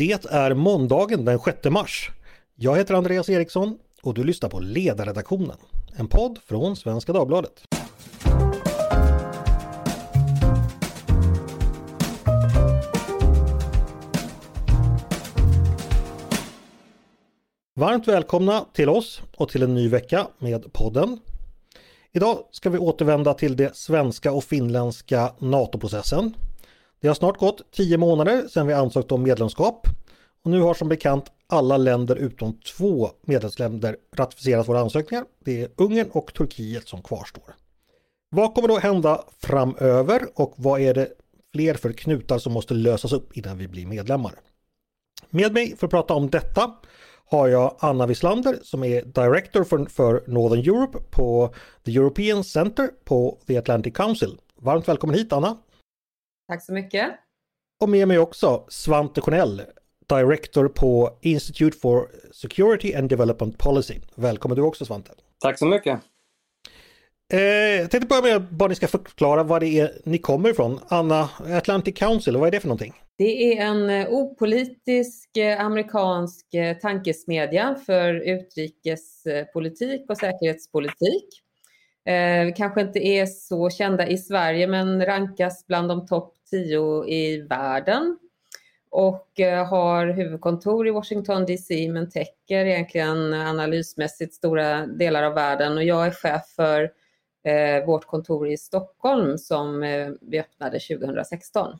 Det är måndagen den 6 mars. Jag heter Andreas Eriksson och du lyssnar på Ledarredaktionen, en podd från Svenska Dagbladet. Varmt välkomna till oss och till en ny vecka med podden. Idag ska vi återvända till det svenska och finländska NATO-processen. Det har snart gått tio månader sedan vi ansökte om medlemskap och nu har som bekant alla länder utom två medlemsländer ratificerat våra ansökningar. Det är Ungern och Turkiet som kvarstår. Vad kommer då hända framöver och vad är det fler för knutar som måste lösas upp innan vi blir medlemmar? Med mig för att prata om detta har jag Anna Wislander som är Director för, för Northern Europe på The European Center på The Atlantic Council. Varmt välkommen hit Anna! Tack så mycket! Och med mig också Svante Cornell, Director på Institute for Security and Development Policy. Välkommen du också Svante! Tack så mycket! Eh, jag tänkte börja med att bara ni ska förklara vad det är ni kommer ifrån. Anna, Atlantic Council, vad är det för någonting? Det är en eh, opolitisk eh, amerikansk eh, tankesmedja för utrikespolitik och säkerhetspolitik. Eh, kanske inte är så kända i Sverige men rankas bland de topp tio i världen och eh, har huvudkontor i Washington DC men täcker egentligen analysmässigt stora delar av världen och jag är chef för eh, vårt kontor i Stockholm som eh, vi öppnade 2016.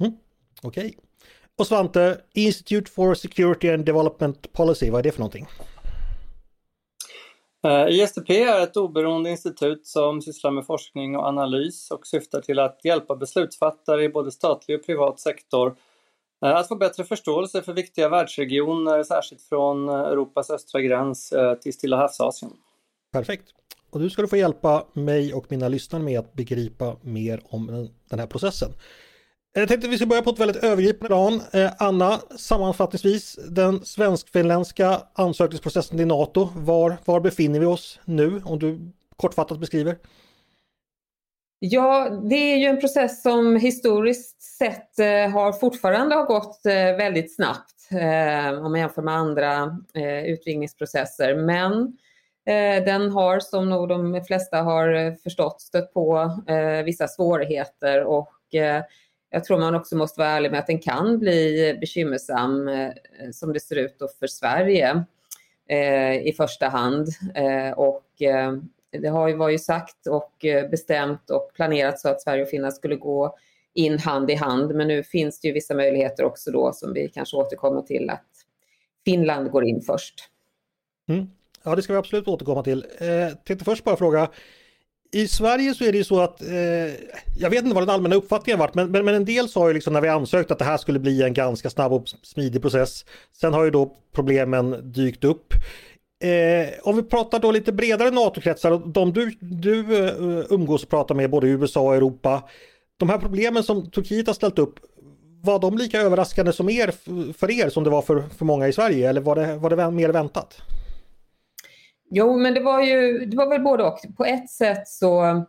Mm, Okej. Okay. Och Svante, Institute for Security and Development Policy, vad är det för någonting? Eh, ISDP är ett oberoende institut som sysslar med forskning och analys och syftar till att hjälpa beslutsfattare i både statlig och privat sektor eh, att få bättre förståelse för viktiga världsregioner, särskilt från eh, Europas östra gräns till Stilla havsasien. Perfekt. Och nu ska du få hjälpa mig och mina lyssnare med att begripa mer om den här processen. Eh, jag tänkte att vi ska börja på ett väldigt övergripande plan. Eh, Anna, sammanfattningsvis den svensk-finländska ansökningsprocessen till NATO. Var, var befinner vi oss nu? Om du kortfattat beskriver. Ja, det är ju en process som historiskt sett eh, har fortfarande har gått väldigt snabbt om man jämför med andra utvidgningsprocesser. Men den har som nog de flesta har förstått stött på vissa svårigheter och jag tror man också måste vara ärlig med att den kan bli bekymmersam eh, som det ser ut för Sverige eh, i första hand. Eh, och det har ju varit sagt och bestämt och planerat så att Sverige och Finland skulle gå in hand i hand. Men nu finns det ju vissa möjligheter också då som vi kanske återkommer till att Finland går in först. Mm. Ja, det ska vi absolut återkomma till. Eh, tänkte först bara fråga, i Sverige så är det ju så att, eh, jag vet inte vad den allmänna uppfattningen varit, men, men, men, en del sa ju liksom när vi ansökte att det här skulle bli en ganska snabb och smidig process. Sen har ju då problemen dykt upp. Eh, om vi pratar då lite bredare NATO-kretsar, de du, du uh, umgås och pratar med både i USA och Europa. De här problemen som Turkiet har ställt upp, var de lika överraskande som er, för er som det var för, för många i Sverige eller var det, var det mer väntat? Jo, men det var ju, det var väl både och. På ett sätt så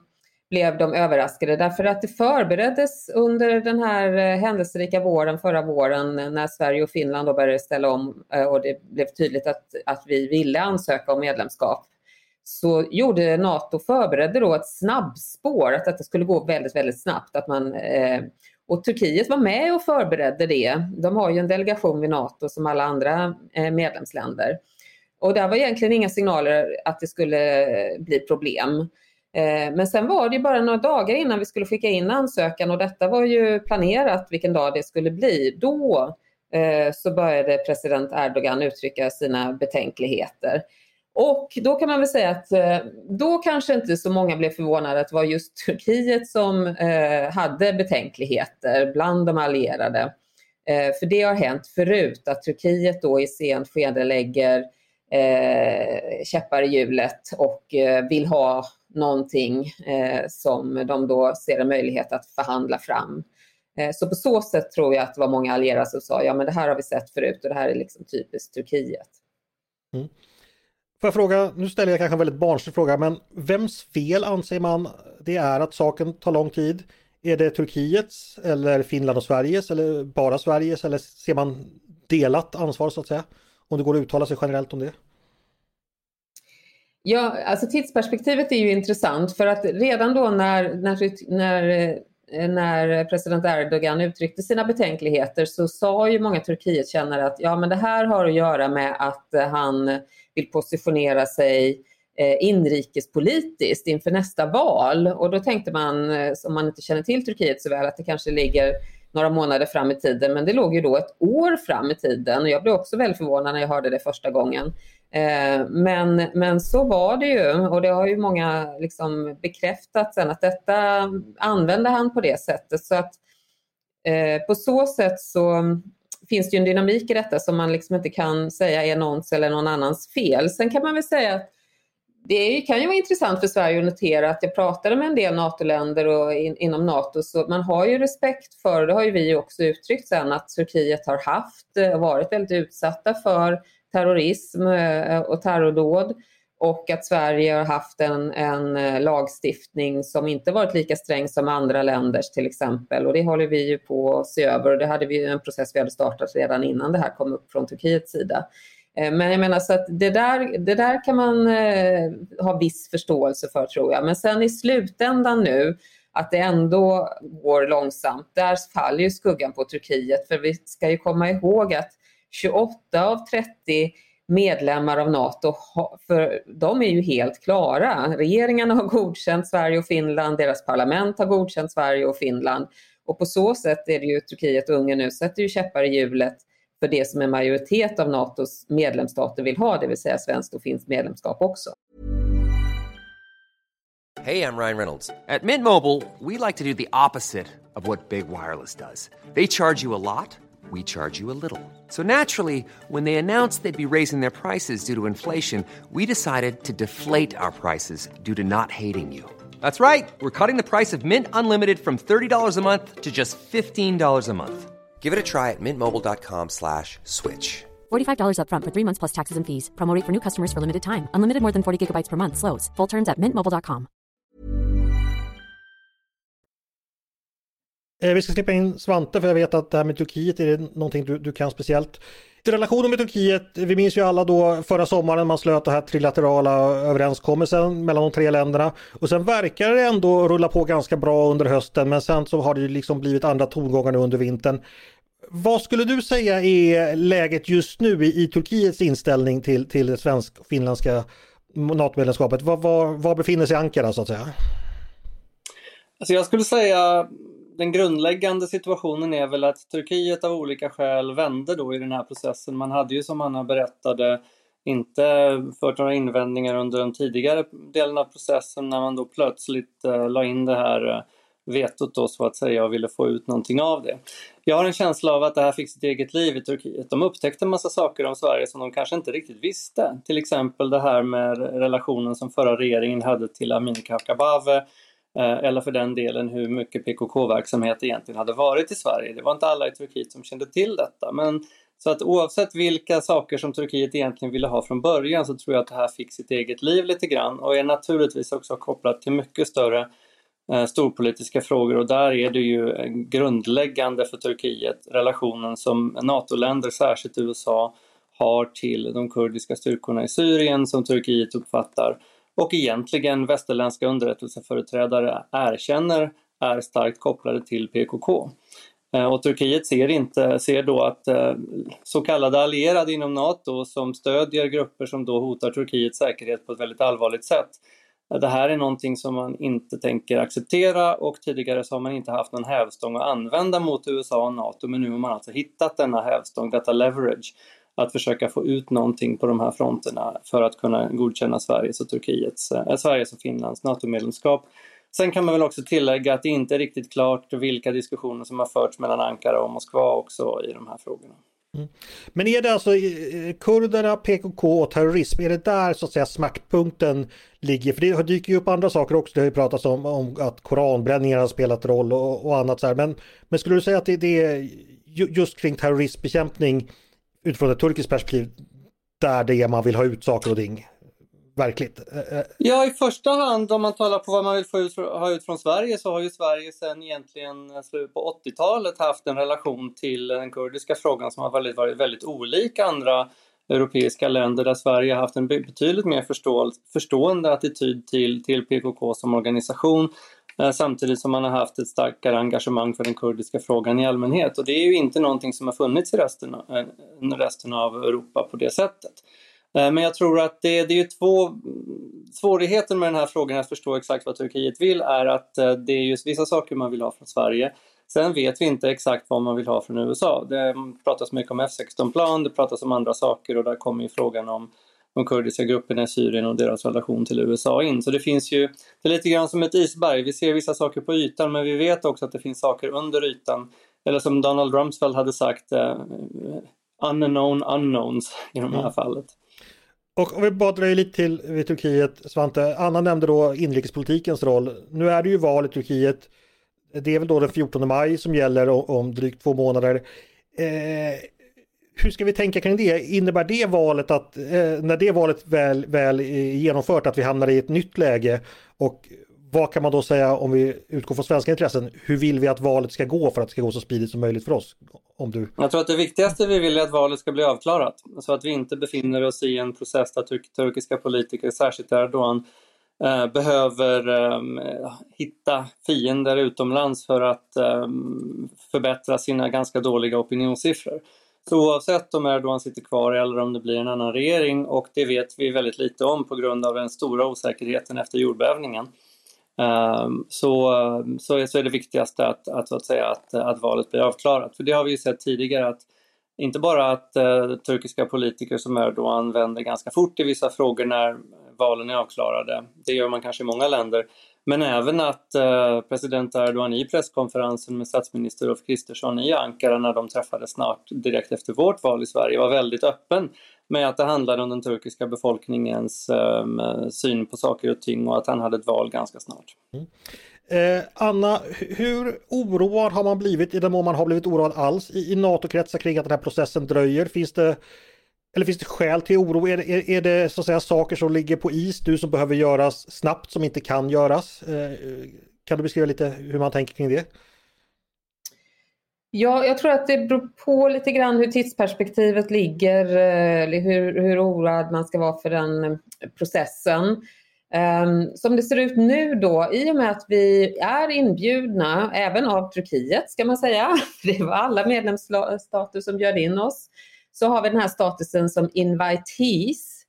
blev de överraskade därför att det förbereddes under den här eh, händelserika våren förra våren eh, när Sverige och Finland då började ställa om eh, och det blev tydligt att, att vi ville ansöka om medlemskap så gjorde NATO förberedde då ett snabbspår, att detta skulle gå väldigt, väldigt snabbt. Att man, eh, och Turkiet var med och förberedde det. De har ju en delegation vid NATO som alla andra medlemsländer. Och där var egentligen inga signaler att det skulle bli problem. Eh, men sen var det bara några dagar innan vi skulle skicka in ansökan och detta var ju planerat vilken dag det skulle bli. Då eh, så började president Erdogan uttrycka sina betänkligheter. Och då kan man väl säga att eh, då kanske inte så många blev förvånade att det var just Turkiet som hade betänkligheter bland de allierade. För det har hänt förut att Turkiet då i sent skede lägger Eh, käppar i hjulet och eh, vill ha någonting eh, som de då ser en möjlighet att förhandla fram. Eh, så på så sätt tror jag att det var många allierade som sa ja men det här har vi sett förut och det här är liksom typiskt Turkiet. Mm. Får jag fråga, nu ställer jag kanske en väldigt barnslig fråga, men vems fel anser man det är att saken tar lång tid? Är det Turkiets eller Finland och Sveriges eller bara Sveriges eller ser man delat ansvar så att säga? Om det går att uttala sig generellt om det. Ja, alltså tidsperspektivet är ju intressant för att redan då när, när, när, eh, när president Erdogan uttryckte sina betänkligheter så sa ju många Turkietkännare att ja men det här har att göra med att eh, han vill positionera sig eh, inrikespolitiskt inför nästa val. Och då tänkte man, om man inte känner till Turkiet så väl, att det kanske ligger några månader fram i tiden, men det låg ju då ett år fram i tiden och jag blev också väldigt förvånad när jag hörde det första gången. Eh, men, men så var det ju och det har ju många liksom bekräftat sen att detta använde han på det sättet. Så att eh, på så sätt så finns det ju en dynamik i detta som man liksom inte kan säga är någons eller någon annans fel. Sen kan man väl säga att det kan ju vara intressant för Sverige att notera att jag pratade med en del NATO-länder och in, inom NATO så man har ju respekt för, det har ju vi också uttryckt sen, att Turkiet har haft, eh, varit väldigt utsatta för terrorism eh, och terrordåd och att Sverige har haft en, en eh, lagstiftning som inte varit lika sträng som andra länders till exempel och det håller vi ju på att se över och det hade vi en process vi hade startat redan innan det här kom upp från Turkiets sida. Eh, men jag menar så att det där, det där kan man eh, ha viss förståelse för tror jag. Men sen i slutändan nu att det ändå går långsamt, där faller ju skuggan på Turkiet. För vi ska ju komma ihåg att 28 av 30 medlemmar av NATO, för de är ju helt klara. Regeringarna har godkänt Sverige och Finland, deras parlament har godkänt Sverige och Finland. Och på så sätt är det ju Turkiet och Ungern nu sätter ju käppar i hjulet för det som en majoritet av NATOs medlemsstater vill ha, det vill säga svenskt och medlemskap också. Hej, jag Ryan Reynolds. At Mint Mobile, we like to do the opposite of what Big Wireless does. They charge you a lot, we charge you a little. So naturally, when they announced they'd be raising their prices due to inflation, we decided to deflate our prices due to not hating you. That's right. We're cutting the price of Mint Unlimited from $30 a month to just $15 a month. Give it a try at mintmobile.com slash switch. $45 upfront for three months plus taxes and fees. Promote for new customers for limited time. Unlimited more than 40 gigabytes per month. Slows. Full terms at mintmobile.com. Eh, vi ska släppa in Svante för jag vet att det här med Turkiet är någonting du, du kan speciellt. Relationen med Turkiet, vi minns ju alla då förra sommaren man slöt den här trilaterala överenskommelsen mellan de tre länderna. Och sen verkar det ändå rulla på ganska bra under hösten men sen så har det liksom blivit andra tongångar nu under vintern. Vad skulle du säga är läget just nu i, i Turkiets inställning till, till det svensk-finländska NATO-medlemskapet? Var, var, var befinner sig Ankara så att säga? Alltså jag skulle säga den grundläggande situationen är väl att Turkiet av olika skäl vände då i den här processen. Man hade ju som Anna berättade inte fört några invändningar under den tidigare delen av processen när man då plötsligt eh, la in det här eh, vetot då så att säga och ville få ut någonting av det. Jag har en känsla av att det här fick sitt eget liv i Turkiet. De upptäckte en massa saker om Sverige som de kanske inte riktigt visste. Till exempel det här med relationen som förra regeringen hade till Amineh Kakabaveh Eh, eller för den delen hur mycket PKK-verksamhet egentligen hade varit i Sverige. Det var inte alla i Turkiet som kände till detta. Men så att oavsett vilka saker som Turkiet egentligen ville ha från början så tror jag att det här fick sitt eget liv lite grann och är naturligtvis också kopplat till mycket större eh, storpolitiska frågor och där är det ju grundläggande för Turkiet relationen som NATO-länder, särskilt USA, har till de kurdiska styrkorna i Syrien som Turkiet uppfattar och egentligen västerländska underrättelseföreträdare erkänner är starkt kopplade till PKK. Eh, och Turkiet ser, inte, ser då att eh, så kallade allierade inom NATO som stödjer grupper som då hotar Turkiets säkerhet på ett väldigt allvarligt sätt. Eh, det här är någonting som man inte tänker acceptera och tidigare så har man inte haft någon hävstång att använda mot USA och NATO men nu har man alltså hittat denna hävstång, detta leverage att försöka få ut någonting på de här fronterna för att kunna godkänna Sveriges och Turkiets, eh, Sveriges och Finlands NATO-medlemskap. Sen kan man väl också tillägga att det inte är riktigt klart vilka diskussioner som har förts mellan Ankara och Moskva också i de här frågorna. Mm. Men är det alltså eh, kurderna, PKK och terrorism, är det där så att säga smärtpunkten ligger? För det dyker ju upp andra saker också, det har ju pratats om, om att koranbränningar har spelat roll och, och annat så här. Men, men skulle du säga att det, det är just kring terroristbekämpning utifrån ett turkiskt perspektiv där det är man vill ha ut saker och ting. verkligt? Ja, i första hand om man talar på vad man vill få ut, ha ut från Sverige så har ju Sverige sedan egentligen eh, slutet på 80-talet haft en relation till den kurdiska frågan som har varit, varit väldigt olik andra europeiska länder där Sverige har haft en betydligt mer förstående attityd till, till PKK som organisation Eh, samtidigt som man har haft ett starkare engagemang för den kurdiska frågan i allmänhet. Och det är ju inte någonting som har funnits i resten, eh, resten av Europa på det sättet. Eh, men jag tror att det, det är två svårigheten med den här frågan att förstå exakt vad Turkiet vill är att det är just vissa saker man vill ha från Sverige Sen vet vi inte exakt vad man vill ha från USA. Det pratas mycket om F16-plan, det pratas om andra saker och där kommer ju frågan om de kurdiska grupperna i Syrien och deras relation till USA in. Så det finns ju, det är lite grann som ett isberg. Vi ser vissa saker på ytan men vi vet också att det finns saker under ytan. Eller som Donald Rumsfeld hade sagt, uh, unknown unknowns i det här mm. fallet. Och om vi bara dröjer lite till vid Turkiet, Svante. Anna nämnde då inrikespolitikens roll. Nu är det ju val i Turkiet det är väl då den 14 maj som gäller om drygt två månader. Eh, hur ska vi tänka kring det? Innebär det valet att eh, när det valet väl, väl är genomfört att vi hamnar i ett nytt läge och vad kan man då säga om vi utgår från svenska intressen? Hur vill vi att valet ska gå för att det ska gå så smidigt som möjligt för oss? Om du... Jag tror att det viktigaste vi vill är att valet ska bli avklarat så att vi inte befinner oss i en process där turk turkiska politiker, särskilt Erdogan, Eh, behöver eh, hitta fiender utomlands för att eh, förbättra sina ganska dåliga opinionssiffror. Så oavsett om Erdogan sitter kvar eller om det blir en annan regering och det vet vi väldigt lite om på grund av den stora osäkerheten efter jordbävningen. Ehm, så, så, är, så är det viktigaste att, att, att, säga att, att valet blir avklarat. För det har vi ju sett tidigare att inte bara att eh, turkiska politiker som Erdogan vänder ganska fort i vissa frågor när valen är avklarade. Det gör man kanske i många länder. Men även att eh, president Erdogan i presskonferensen med statsminister Ulf Kristersson i Ankara när de träffades snart direkt efter vårt val i Sverige var väldigt öppen med att det handlade om den turkiska befolkningens eh, syn på saker och ting och att han hade ett val ganska snart. Mm. Eh, Anna, hur oroad har man blivit i den mån man har blivit oroad alls i, i NATO-kretsar kring att den här processen dröjer? Finns det eller finns det skäl till oro? Är, är, är det så att säga saker som ligger på is du som behöver göras snabbt som inte kan göras? Eh, kan du beskriva lite hur man tänker kring det? Ja, jag tror att det beror på lite grann hur tidsperspektivet ligger, eh, eller hur, hur oroad man ska vara för den eh, processen. Um, som det ser ut nu då, i och med att vi är inbjudna, även av Turkiet ska man säga, det var alla medlemsstater som bjöd in oss, så har vi den här statusen som invitees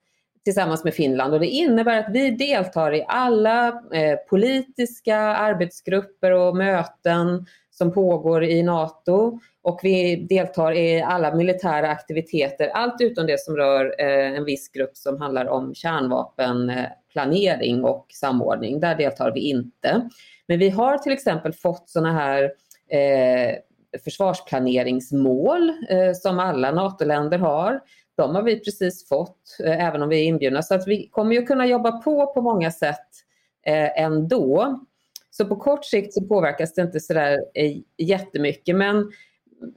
tillsammans med Finland och det innebär att vi deltar i alla eh, politiska arbetsgrupper och möten som pågår i NATO och vi deltar i alla militära aktiviteter, allt utom det som rör eh, en viss grupp som handlar om kärnvapenplanering eh, och samordning. Där deltar vi inte. Men vi har till exempel fått sådana här eh, försvarsplaneringsmål eh, som alla NATO-länder har. De har vi precis fått, eh, även om vi är inbjudna. Så att vi kommer ju kunna jobba på på många sätt eh, ändå. Så på kort sikt så påverkas det inte sådär eh, jättemycket. Men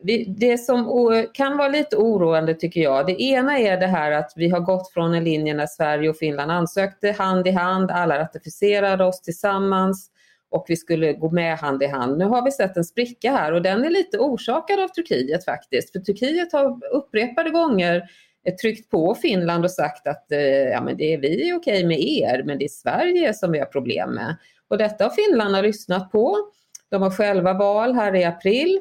vi, det som kan vara lite oroande tycker jag, det ena är det här att vi har gått från en linje när Sverige och Finland ansökte hand i hand, alla ratificerade oss tillsammans och vi skulle gå med hand i hand. Nu har vi sett en spricka här och den är lite orsakad av Turkiet faktiskt. För Turkiet har upprepade gånger tryckt på Finland och sagt att eh, ja, men det är vi är okej med er, men det är Sverige som vi har problem med. Och detta har finnarna lyssnat på. De har själva val här i april.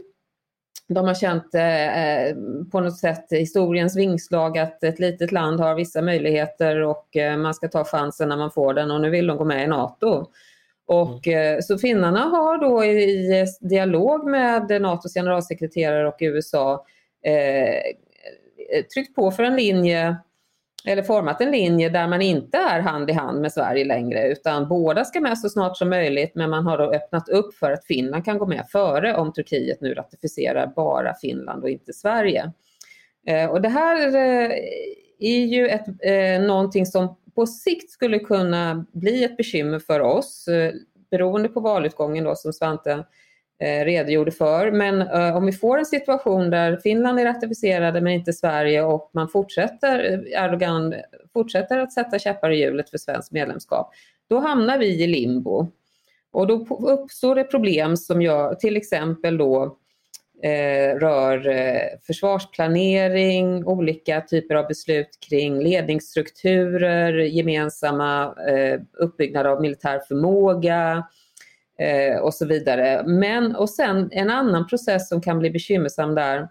De har känt eh, eh, på något sätt historiens vingslag att ett litet land har vissa möjligheter och eh, man ska ta chansen när man får den och nu vill de gå med i NATO. Och, mm. Eh, så finnarna har då i, dialog med NATOs generalsekreterare och USA eh, tryckt på för en linje eller format en linje där man inte är hand i hand med Sverige längre utan båda ska med så snart som möjligt men man har då öppnat upp för att Finland kan gå med före om Turkiet nu ratificerar bara Finland och inte Sverige. Eh, och det här eh, är ju ett, eh, någonting som på sikt skulle kunna bli ett bekymmer för oss eh, beroende på valutgången då som Svante eh, redogjorde för. Men eh, om vi får en situation där Finland är ratificerade men inte Sverige och man fortsätter, eh, Erdogan fortsätter att sätta käppar i hjulet för svenskt medlemskap, då hamnar vi i limbo. Och då uppstår det problem som gör, till exempel då eh, rör eh, försvarsplanering, olika typer av beslut kring ledningsstrukturer, gemensamma eh, uppbyggnad av militär förmåga eh, och så vidare. Men, och sen en annan process som kan bli bekymmersam där,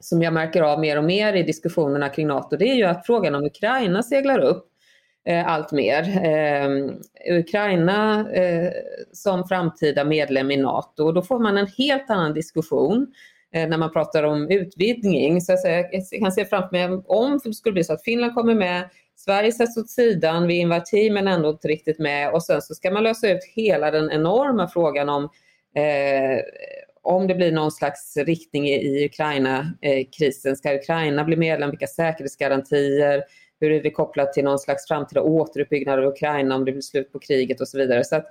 som jag märker av mer och mer i diskussionerna kring NATO, det är ju att frågan om Ukraina seglar upp Eh, allt mer. Eh, Ukraina eh, som framtida medlem i NATO, då får man en helt annan diskussion eh, när man pratar om utvidgning. Så jag kan se framför mig om det skulle bli så att Finland kommer med, Sverige sätts åt sidan, vi är invitee men ändå inte riktigt med och sen så ska man lösa ut hela den enorma frågan om eh, om det blir någon slags riktning i Ukraina-krisen. Eh, ska Ukraina bli medlem? Vilka säkerhetsgarantier? Hur är det kopplat till någon slags framtida återuppbyggnad av Ukraina om det blir slut på kriget och så vidare. Så att,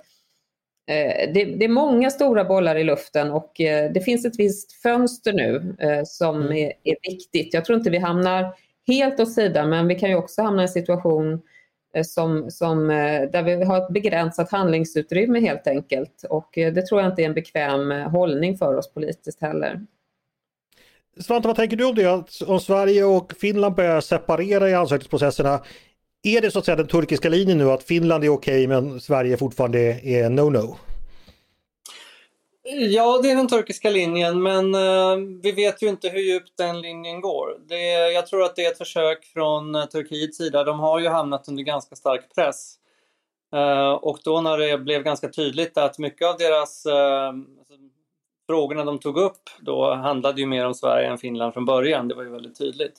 eh, det, det, är många stora bollar i luften och eh, det finns ett visst fönster nu eh, som mm. är, är, viktigt. Jag tror inte vi hamnar helt åt sidan men vi kan ju också hamna i en situation eh, som, som, eh, där vi har ett begränsat handlingsutrymme helt enkelt och eh, det tror jag inte är en bekväm hållning för oss politiskt heller. Svante, vad tänker du om det? Om Sverige och Finland börjar separera i ansökningsprocesserna. Är det så att säga den turkiska linjen nu att Finland är okej okay, men Sverige fortfarande är no-no? Ja, det är den turkiska linjen, men eh, vi vet ju inte hur djupt den linjen går. Det, jag tror att det är ett försök från eh, Turkiets sida. De har ju hamnat under ganska stark press. Eh, och då när det blev ganska tydligt att mycket av deras eh, alltså frågorna de tog upp då handlade ju mer om Sverige än Finland från början. Det var ju väldigt tydligt.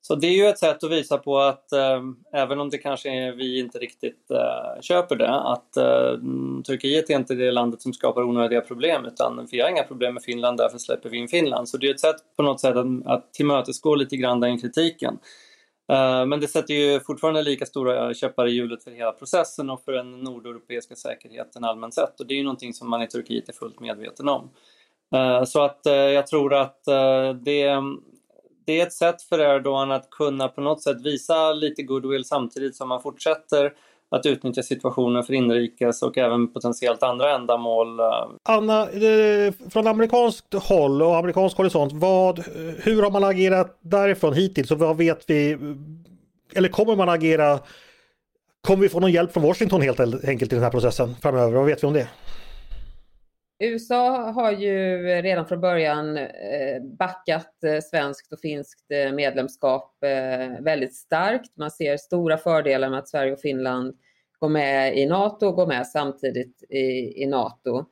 Så det är ju ett sätt att visa på att eh, även om det kanske är, vi inte riktigt eh, köper det, att eh, Turkiet är inte det landet som skapar onödiga problem utan vi har inga problem med Finland, därför släpper vi in Finland. Så det är ett sätt på något sätt att, att tillmötesgå lite grann den kritiken. Eh, men det sätter ju fortfarande lika stora käppar i hjulet för hela processen och för den nordeuropeiska säkerheten allmänt sett och det är ju någonting som man i Turkiet är fullt medveten om. Eh, så att eh, jag tror att eh, det, det är ett sätt för Erdogan att kunna på något sätt visa lite goodwill samtidigt som man fortsätter att utnyttja situationen för inrikes och även potentiellt andra ändamål. Anna, från amerikanskt håll och amerikansk horisont, vad, hur har man agerat därifrån hittills och vad vet vi? Eller kommer man agera? Kommer vi få någon hjälp från Washington helt enkelt i den här processen framöver? Vad vet vi om det? USA har ju redan från början eh, backat eh, svenskt och finskt eh, medlemskap väldigt starkt. Man ser stora fördelar med att Sverige och Finland går med i NATO och går med samtidigt i, i NATO.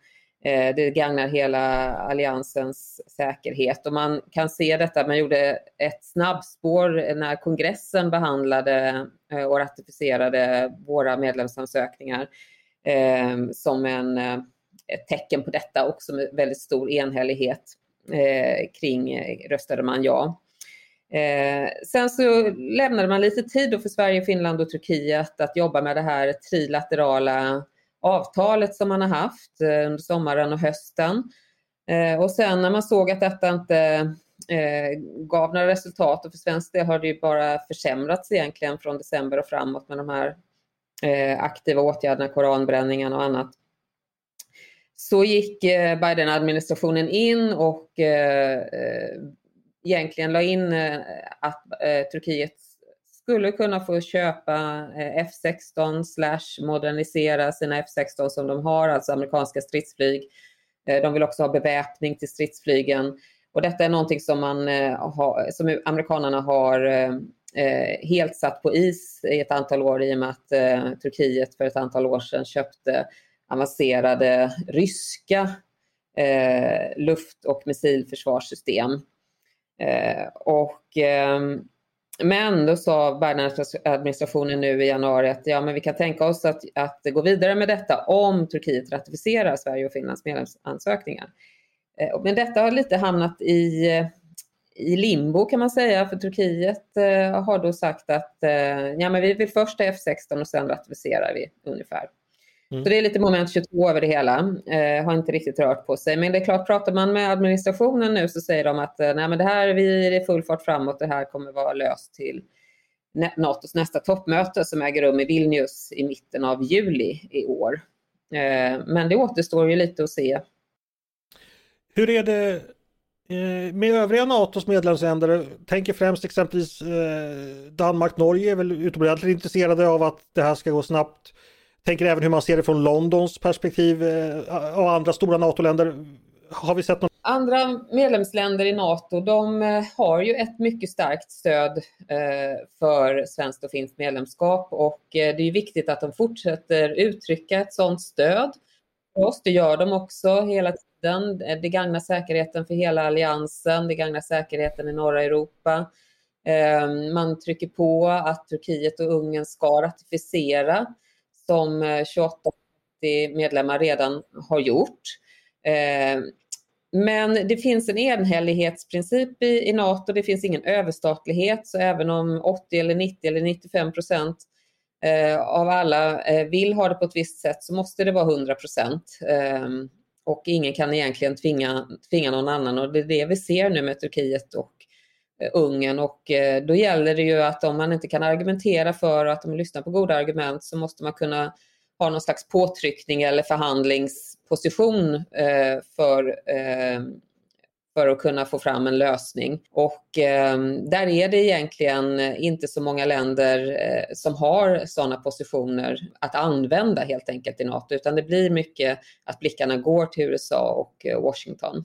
Det gagnar hela alliansens säkerhet och man kan se detta. Man gjorde ett snabbspår när kongressen behandlade och ratificerade våra medlemsansökningar som en ett tecken på detta också med väldigt stor enhällighet eh, kring eh, röstade man ja. Eh, sen så lämnade man lite tid för Sverige, Finland och Turkiet att jobba med det här trilaterala avtalet som man har haft eh, under sommaren och hösten. Eh, och sen när man såg att detta inte eh, gav några resultat och för svensk del har det ju bara försämrats egentligen från december och framåt med de här eh, aktiva åtgärderna, koranbränningen och annat så gick eh, Biden-administrationen in och eh, eh, egentligen la in att Turkiet skulle kunna få köpa F16 slash modernisera sina F16 som de har, alltså amerikanska stridsflyg. De vill också ha beväpning till stridsflygen. Och detta är någonting som, man, som amerikanerna har helt satt på is i ett antal år i och med att Turkiet för ett antal år sedan köpte avancerade ryska eh, luft och missilförsvarssystem. Eh, och, eh, men då sa Biden-administrationen nu i januari att ja, men vi kan tänka oss att, att gå vidare med detta om Turkiet ratificerar Sverige och Finlands medlemsansökningar. Eh, men detta har lite hamnat i i limbo kan man säga, för Turkiet eh, har då sagt att eh, ja, men vi vill först ha F16 och sen ratificerar vi ungefär. Mm. Så det är lite moment 22 över det hela. Eh, har inte riktigt rört på sig. Men det är klart, pratar man med administrationen nu så säger de att eh, nej, men det här vi är full fart framåt. Det här kommer vara löst till NATOs nästa toppmöte som äger rum i Vilnius i mitten av juli i år. Eh, men det återstår ju lite att se. Hur är det eh, med övriga NATOs medlemsländer? Tänker främst exempelvis eh, Danmark, Norge är väl utomordentligt intresserade av att det här ska gå snabbt. Tänker även hur man ser det från Londons perspektiv eh, och andra stora NATO-länder. Har vi sett någon... Andra medlemsländer i NATO de eh, har ju ett mycket starkt stöd eh, för svenskt och finskt medlemskap och det är viktigt att de fortsätter uttrycka ett sådant stöd för oss. Det gör de också hela tiden. Det gagnar säkerheten för hela alliansen, det gagnar säkerheten i norra Europa. Man trycker på att Turkiet och Ungern ska ratificera som eh, 28 medlemmar redan har gjort. Eh, men det finns en enhällighetsprincip i, i NATO, det finns ingen överstatlighet, så även om 80 eller 90 eller 95 procent eh, av alla vill ha det på ett visst sätt så måste det vara 100 procent. Och ingen kan egentligen tvinga, tvinga någon annan och det är det vi ser nu med Turkiet och Eh, Ungern och eh, då gäller det ju att om man inte kan argumentera för att de lyssnar på goda argument så måste man kunna ha någon slags påtryckning eller förhandlingsposition eh, för, för att kunna få fram en lösning. Och där är det egentligen inte så många länder som har sådana positioner att använda helt enkelt i NATO, utan det blir mycket att blickarna går till USA och Washington.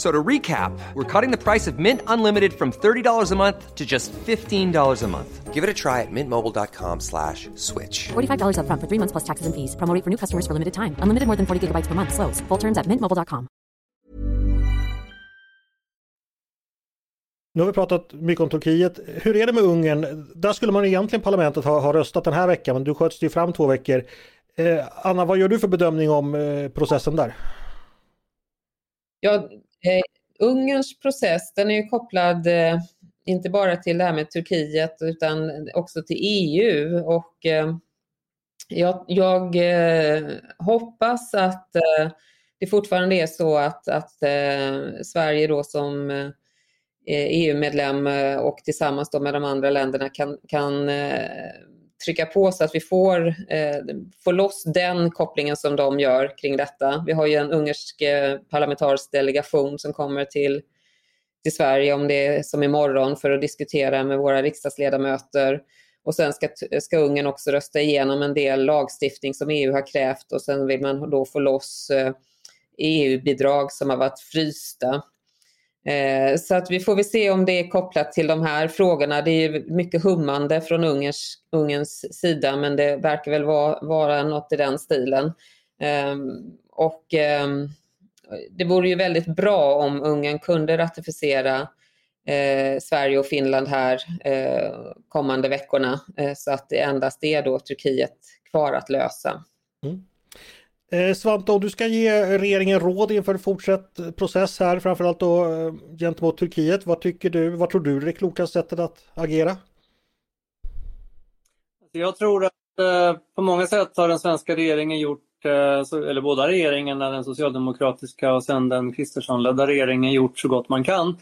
So to recap, we're cutting the price of Mint Unlimited from $30 a month to just $15 a month. Give it a try at mintmobile.com slash switch. $45 up front for three months plus taxes and fees. Promo for new customers for limited time. Unlimited more than 40 gigabytes per month. Slows. Full terms at mintmobile.com. Nu har vi pratat mycket om Turkiet. Hur är det med Ungern? Där skulle man egentligen parlamentet ha, ha röstat den här veckan, men du sköts ju fram två veckor. Eh, Anna, vad gör du för bedömning om eh, processen där? Ja, Eh, Ungerns process den är ju kopplad eh, inte bara till det här med Turkiet utan också till EU och eh, jag, jag eh, hoppas att eh, det fortfarande är så att, att eh, Sverige då som eh, e EU-medlem eh, och tillsammans då med de andra länderna kan, kan eh, trycka på så att vi får, eh, får loss den kopplingen som de gör kring detta. Vi har ju en ungersk eh, parlamentarisk delegation som kommer till, till Sverige om det är som imorgon för att diskutera med våra riksdagsledamöter. Och sen ska, ska Ungern också rösta igenom en del lagstiftning som EU har krävt och sen vill man då få loss eh, EU-bidrag som har varit frysta. Eh, så att vi får väl se om det är kopplat till de här frågorna. Det är mycket hummande från Ungerns, Ungerns sida men det verkar väl vara, vara något i den stilen. Ehm, och ehm, det vore ju väldigt bra om Ungern kunde ratificera eh, Sverige och Finland här eh, kommande veckorna eh, så att det endast är då Turkiet kvar att lösa. Mm. Eh, Svante, om du ska ge regeringen råd inför fortsatt process här, framförallt då eh, gentemot Turkiet. Vad tycker du, vad tror du är det klokaste sättet att agera? Alltså, jag tror att eh, på många sätt har den svenska regeringen gjort, eh, eller båda regeringarna, den socialdemokratiska och sen den Kristerssonledda regeringen, gjort så gott man kan.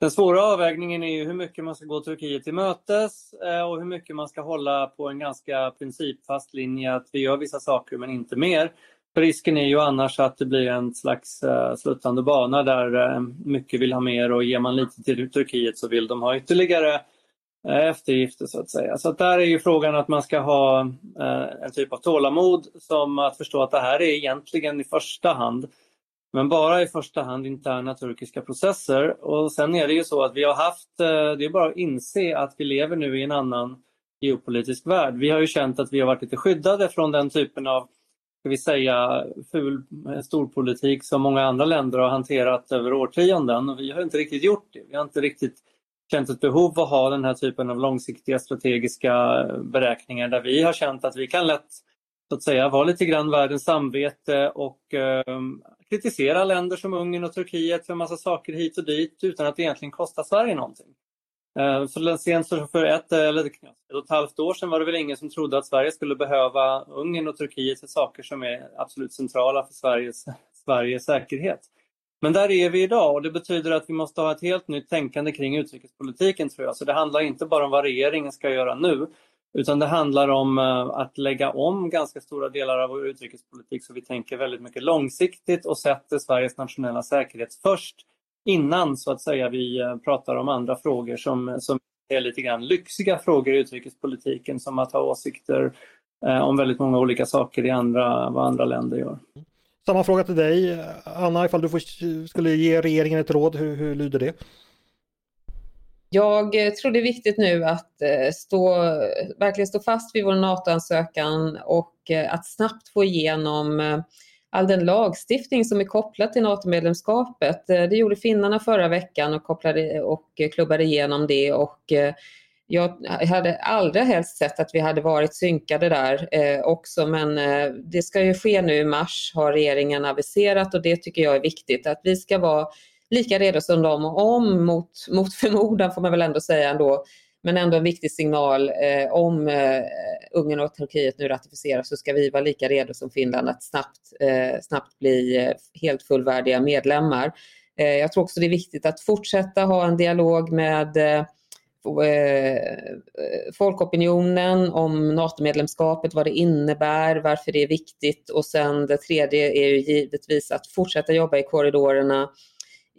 Den svåra avvägningen är ju hur mycket man ska gå Turkiet till mötes och hur mycket man ska hålla på en ganska principfast linje att vi gör vissa saker men inte mer. För risken är ju annars att det blir en slags uh, sluttande bana där uh, mycket vill ha mer och ger man lite till Turkiet så vill de ha ytterligare uh, eftergifter så att säga. Så att där är ju frågan att man ska ha en typ av tålamod som att förstå att det här är egentligen i första hand men bara i första hand interna turkiska processer. Och sen är det ju så att vi har haft, det är bara att inse att vi lever nu i en annan geopolitisk värld. Vi har ju känt att vi har varit lite skyddade från den typen av ska vi säga, ful storpolitik som många andra länder har hanterat över årtionden. Och vi har inte riktigt gjort det. Vi har inte riktigt känt ett behov av att ha den här typen av långsiktiga strategiska beräkningar där vi har känt att vi kan lätt så att säga vara lite grann världens samvete och eh, kritisera länder som Ungern och Turkiet för en massa saker hit och dit utan att det egentligen kostar Sverige någonting. För så för ett eh, eller ett och ett halvt år sedan var det väl ingen som trodde att Sverige skulle behöva Ungern och Turkiet för saker som är absolut centrala för Sveriges, Sveriges säkerhet. Men där är vi idag och det betyder att vi måste ha ett helt nytt tänkande kring utrikespolitiken tror jag. Så det handlar inte bara om vad regeringen ska göra nu utan det handlar om eh, att lägga om ganska stora delar av vår utrikespolitik så vi tänker väldigt mycket långsiktigt och sätter Sveriges nationella säkerhet först innan så att säga vi eh, pratar om andra frågor som, som är lite grann lyxiga frågor i utrikespolitiken som att ha åsikter eh, om väldigt många olika saker i andra, vad andra länder gör. Samma fråga till dig Anna, ifall du får, skulle ge regeringen ett råd, hur, hur lyder det? Jag eh, tror det är viktigt nu att eh, stå, verkligen stå fast vid vår NATO-ansökan och att snabbt få igenom all den lagstiftning som är kopplad till NATO-medlemskapet. Eh, det gjorde finnarna förra veckan och, kopplade, och eh, klubbade igenom det. Och eh, jag hade allra helst sett att vi hade varit synkade där också. Men det ska ju ske nu i mars har regeringen aviserat. Och det tycker jag är viktigt att vi ska vara lika redo som de om mot, mot förmodan får man väl ändå säga ändå, men ändå en viktig signal eh, om eh, Ungern och Turkiet nu ratificerar så ska vi vara lika redo som Finland att snabbt, eh, snabbt bli eh, helt fullvärdiga medlemmar. Eh, jag tror också det är viktigt att fortsätta ha en dialog med eh, eh, folkopinionen om NATO-medlemskapet, vad det innebär, varför det är viktigt och sen det tredje är ju givetvis att fortsätta jobba i korridorerna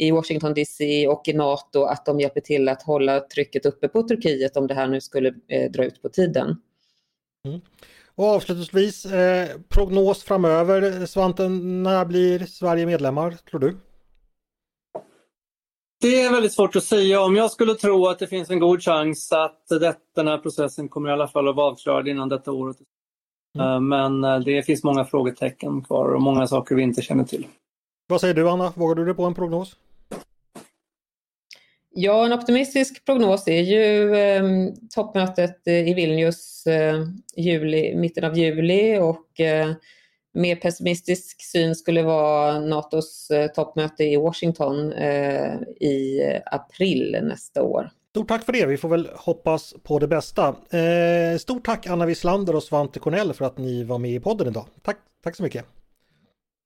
i Washington DC och i NATO att de hjälper till att hålla trycket uppe på Turkiet om det här nu skulle eh, dra ut på tiden. Mm. Och avslutningsvis, eh, prognos framöver. Svante, när blir Sverige medlemmar tror du? Det är väldigt svårt att säga. Om jag skulle tro att det finns en god chans att det, den här processen kommer i alla fall att vara avklarad innan detta året. Mm. Eh, men eh, det finns många frågetecken kvar och många saker vi inte känner till. Vad säger du Anna? Vågar du dig på en prognos? Ja, en optimistisk prognos är ju eh, toppmötet i Vilnius eh, juli, mitten av juli och eh, mer pessimistisk syn skulle vara NATOs eh, toppmöte i Washington eh, i april nästa år. Stort tack för det, vi får väl hoppas på det bästa. Eh, stort tack Anna Wislander och Svante Cornell för att ni var med i podden idag. Tack, tack så mycket.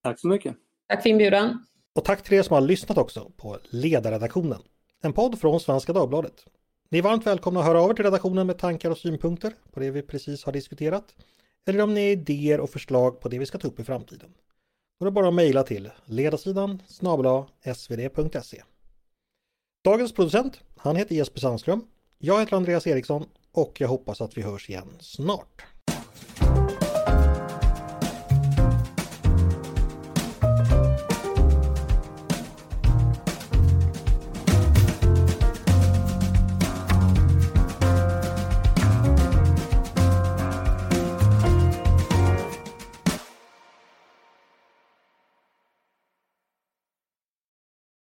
Tack så mycket. Tack för inbjudan. Och tack till er som har lyssnat också på Ledarredaktionen. En podd från Svenska Dagbladet. Ni är varmt välkomna att höra av er till redaktionen med tankar och synpunkter på det vi precis har diskuterat. Eller om ni har idéer och förslag på det vi ska ta upp i framtiden. Då är det bara att mejla till ledarsidan snabla svd.se. Dagens producent, han heter Jesper Sandström. Jag heter Andreas Eriksson och jag hoppas att vi hörs igen snart.